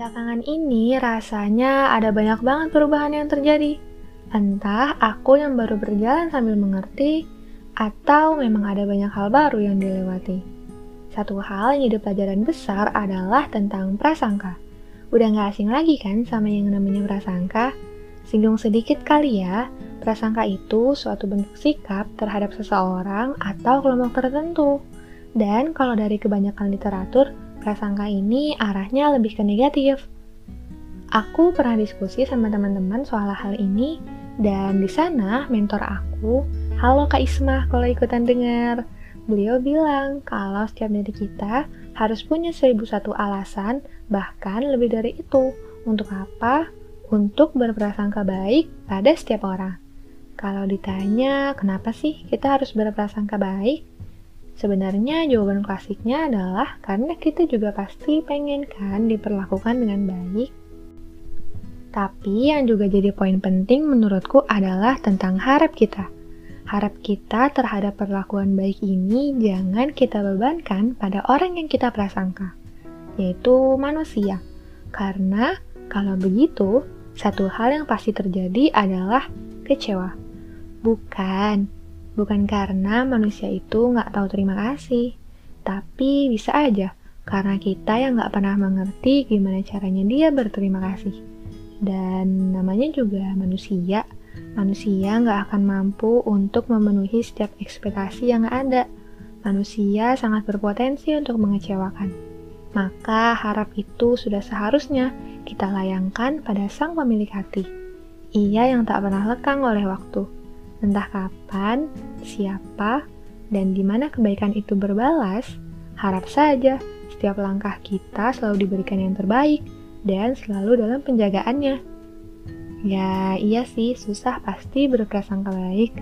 Belakangan ini rasanya ada banyak banget perubahan yang terjadi. Entah aku yang baru berjalan sambil mengerti, atau memang ada banyak hal baru yang dilewati. Satu hal yang jadi pelajaran besar adalah tentang prasangka. Udah gak asing lagi kan sama yang namanya prasangka? Singgung sedikit kali ya, prasangka itu suatu bentuk sikap terhadap seseorang atau kelompok tertentu. Dan kalau dari kebanyakan literatur, prasangka ini arahnya lebih ke negatif. Aku pernah diskusi sama teman-teman soal hal ini, dan di sana mentor aku, halo Kak Ismah kalau ikutan dengar, beliau bilang kalau setiap dari kita harus punya seribu satu alasan, bahkan lebih dari itu. Untuk apa? Untuk berprasangka baik pada setiap orang. Kalau ditanya, kenapa sih kita harus berprasangka baik? Sebenarnya jawaban klasiknya adalah karena kita juga pasti pengen kan diperlakukan dengan baik. Tapi yang juga jadi poin penting menurutku adalah tentang harap kita. Harap kita terhadap perlakuan baik ini jangan kita bebankan pada orang yang kita prasangka, yaitu manusia. Karena kalau begitu, satu hal yang pasti terjadi adalah kecewa. Bukan, bukan karena manusia itu nggak tahu terima kasih, tapi bisa aja karena kita yang nggak pernah mengerti gimana caranya dia berterima kasih. Dan namanya juga manusia, manusia nggak akan mampu untuk memenuhi setiap ekspektasi yang ada. Manusia sangat berpotensi untuk mengecewakan. Maka harap itu sudah seharusnya kita layangkan pada sang pemilik hati. Ia yang tak pernah lekang oleh waktu. Entah kapan, siapa, dan di mana kebaikan itu berbalas, harap saja setiap langkah kita selalu diberikan yang terbaik dan selalu dalam penjagaannya. Ya, iya sih, susah pasti berprasangka baik.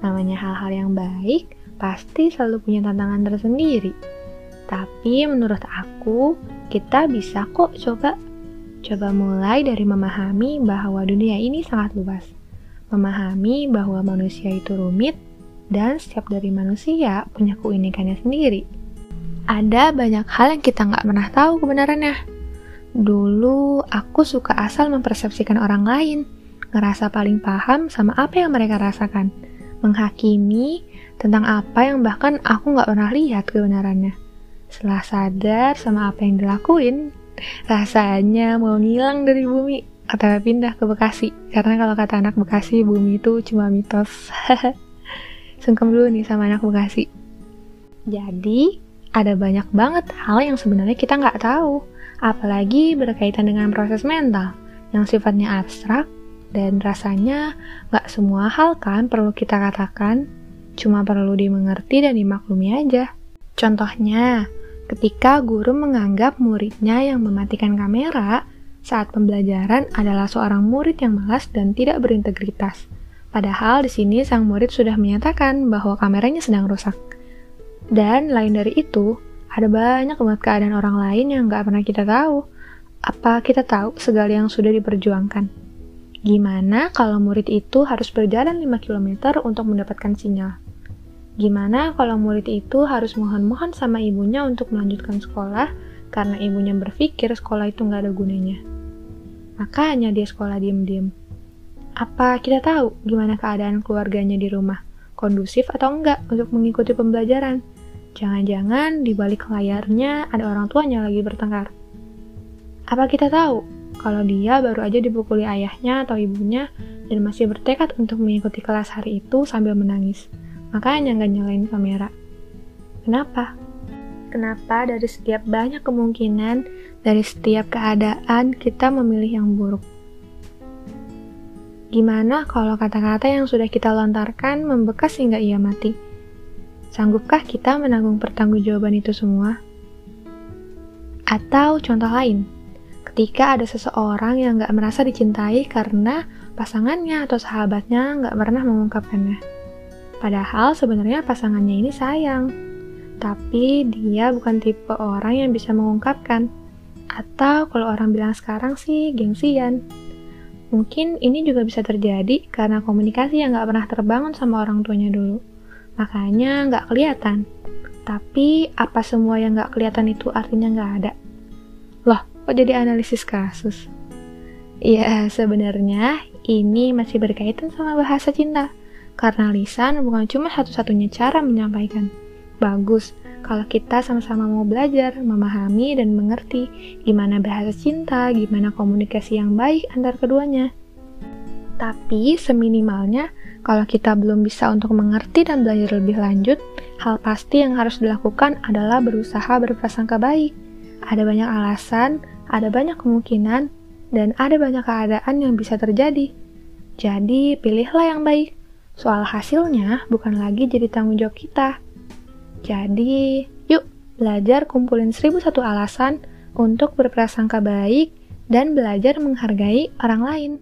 Namanya hal-hal yang baik, pasti selalu punya tantangan tersendiri. Tapi menurut aku, kita bisa kok coba. Coba mulai dari memahami bahwa dunia ini sangat luas. Memahami bahwa manusia itu rumit, dan setiap dari manusia punya keunikannya sendiri. Ada banyak hal yang kita nggak pernah tahu kebenarannya Dulu aku suka asal mempersepsikan orang lain, ngerasa paling paham sama apa yang mereka rasakan, menghakimi tentang apa yang bahkan aku nggak pernah lihat kebenarannya. Setelah sadar sama apa yang dilakuin, rasanya mau ngilang dari bumi atau pindah ke Bekasi. Karena kalau kata anak Bekasi, bumi itu cuma mitos. Sungkem dulu nih sama anak Bekasi. Jadi, ada banyak banget hal yang sebenarnya kita nggak tahu apalagi berkaitan dengan proses mental yang sifatnya abstrak dan rasanya gak semua hal kan perlu kita katakan, cuma perlu dimengerti dan dimaklumi aja. Contohnya, ketika guru menganggap muridnya yang mematikan kamera saat pembelajaran adalah seorang murid yang malas dan tidak berintegritas. Padahal di sini sang murid sudah menyatakan bahwa kameranya sedang rusak. Dan lain dari itu, ada banyak banget keadaan orang lain yang gak pernah kita tahu. Apa kita tahu segala yang sudah diperjuangkan? Gimana kalau murid itu harus berjalan 5 km untuk mendapatkan sinyal? Gimana kalau murid itu harus mohon-mohon sama ibunya untuk melanjutkan sekolah karena ibunya berpikir sekolah itu nggak ada gunanya? Makanya dia sekolah diem-diem. Apa kita tahu gimana keadaan keluarganya di rumah? Kondusif atau enggak untuk mengikuti pembelajaran? Jangan-jangan di balik layarnya ada orang tuanya lagi bertengkar. Apa kita tahu kalau dia baru aja dipukuli ayahnya atau ibunya dan masih bertekad untuk mengikuti kelas hari itu sambil menangis? Makanya nggak nyalain kamera. Kenapa? Kenapa dari setiap banyak kemungkinan, dari setiap keadaan kita memilih yang buruk? Gimana kalau kata-kata yang sudah kita lontarkan membekas hingga ia mati? Sanggupkah kita menanggung pertanggungjawaban itu semua? Atau contoh lain, ketika ada seseorang yang gak merasa dicintai karena pasangannya atau sahabatnya gak pernah mengungkapkannya. Padahal sebenarnya pasangannya ini sayang, tapi dia bukan tipe orang yang bisa mengungkapkan. Atau kalau orang bilang sekarang sih gengsian. Mungkin ini juga bisa terjadi karena komunikasi yang gak pernah terbangun sama orang tuanya dulu makanya nggak kelihatan. Tapi apa semua yang nggak kelihatan itu artinya nggak ada? Loh, Kok jadi analisis kasus? Ya, sebenarnya ini masih berkaitan sama bahasa cinta. Karena lisan bukan cuma satu-satunya cara menyampaikan. Bagus kalau kita sama-sama mau belajar, memahami, dan mengerti gimana bahasa cinta, gimana komunikasi yang baik antar keduanya. Tapi seminimalnya, kalau kita belum bisa untuk mengerti dan belajar lebih lanjut, hal pasti yang harus dilakukan adalah berusaha berprasangka baik. Ada banyak alasan, ada banyak kemungkinan, dan ada banyak keadaan yang bisa terjadi. Jadi, pilihlah yang baik. Soal hasilnya bukan lagi jadi tanggung jawab kita. Jadi, yuk belajar kumpulin seribu satu alasan untuk berprasangka baik dan belajar menghargai orang lain.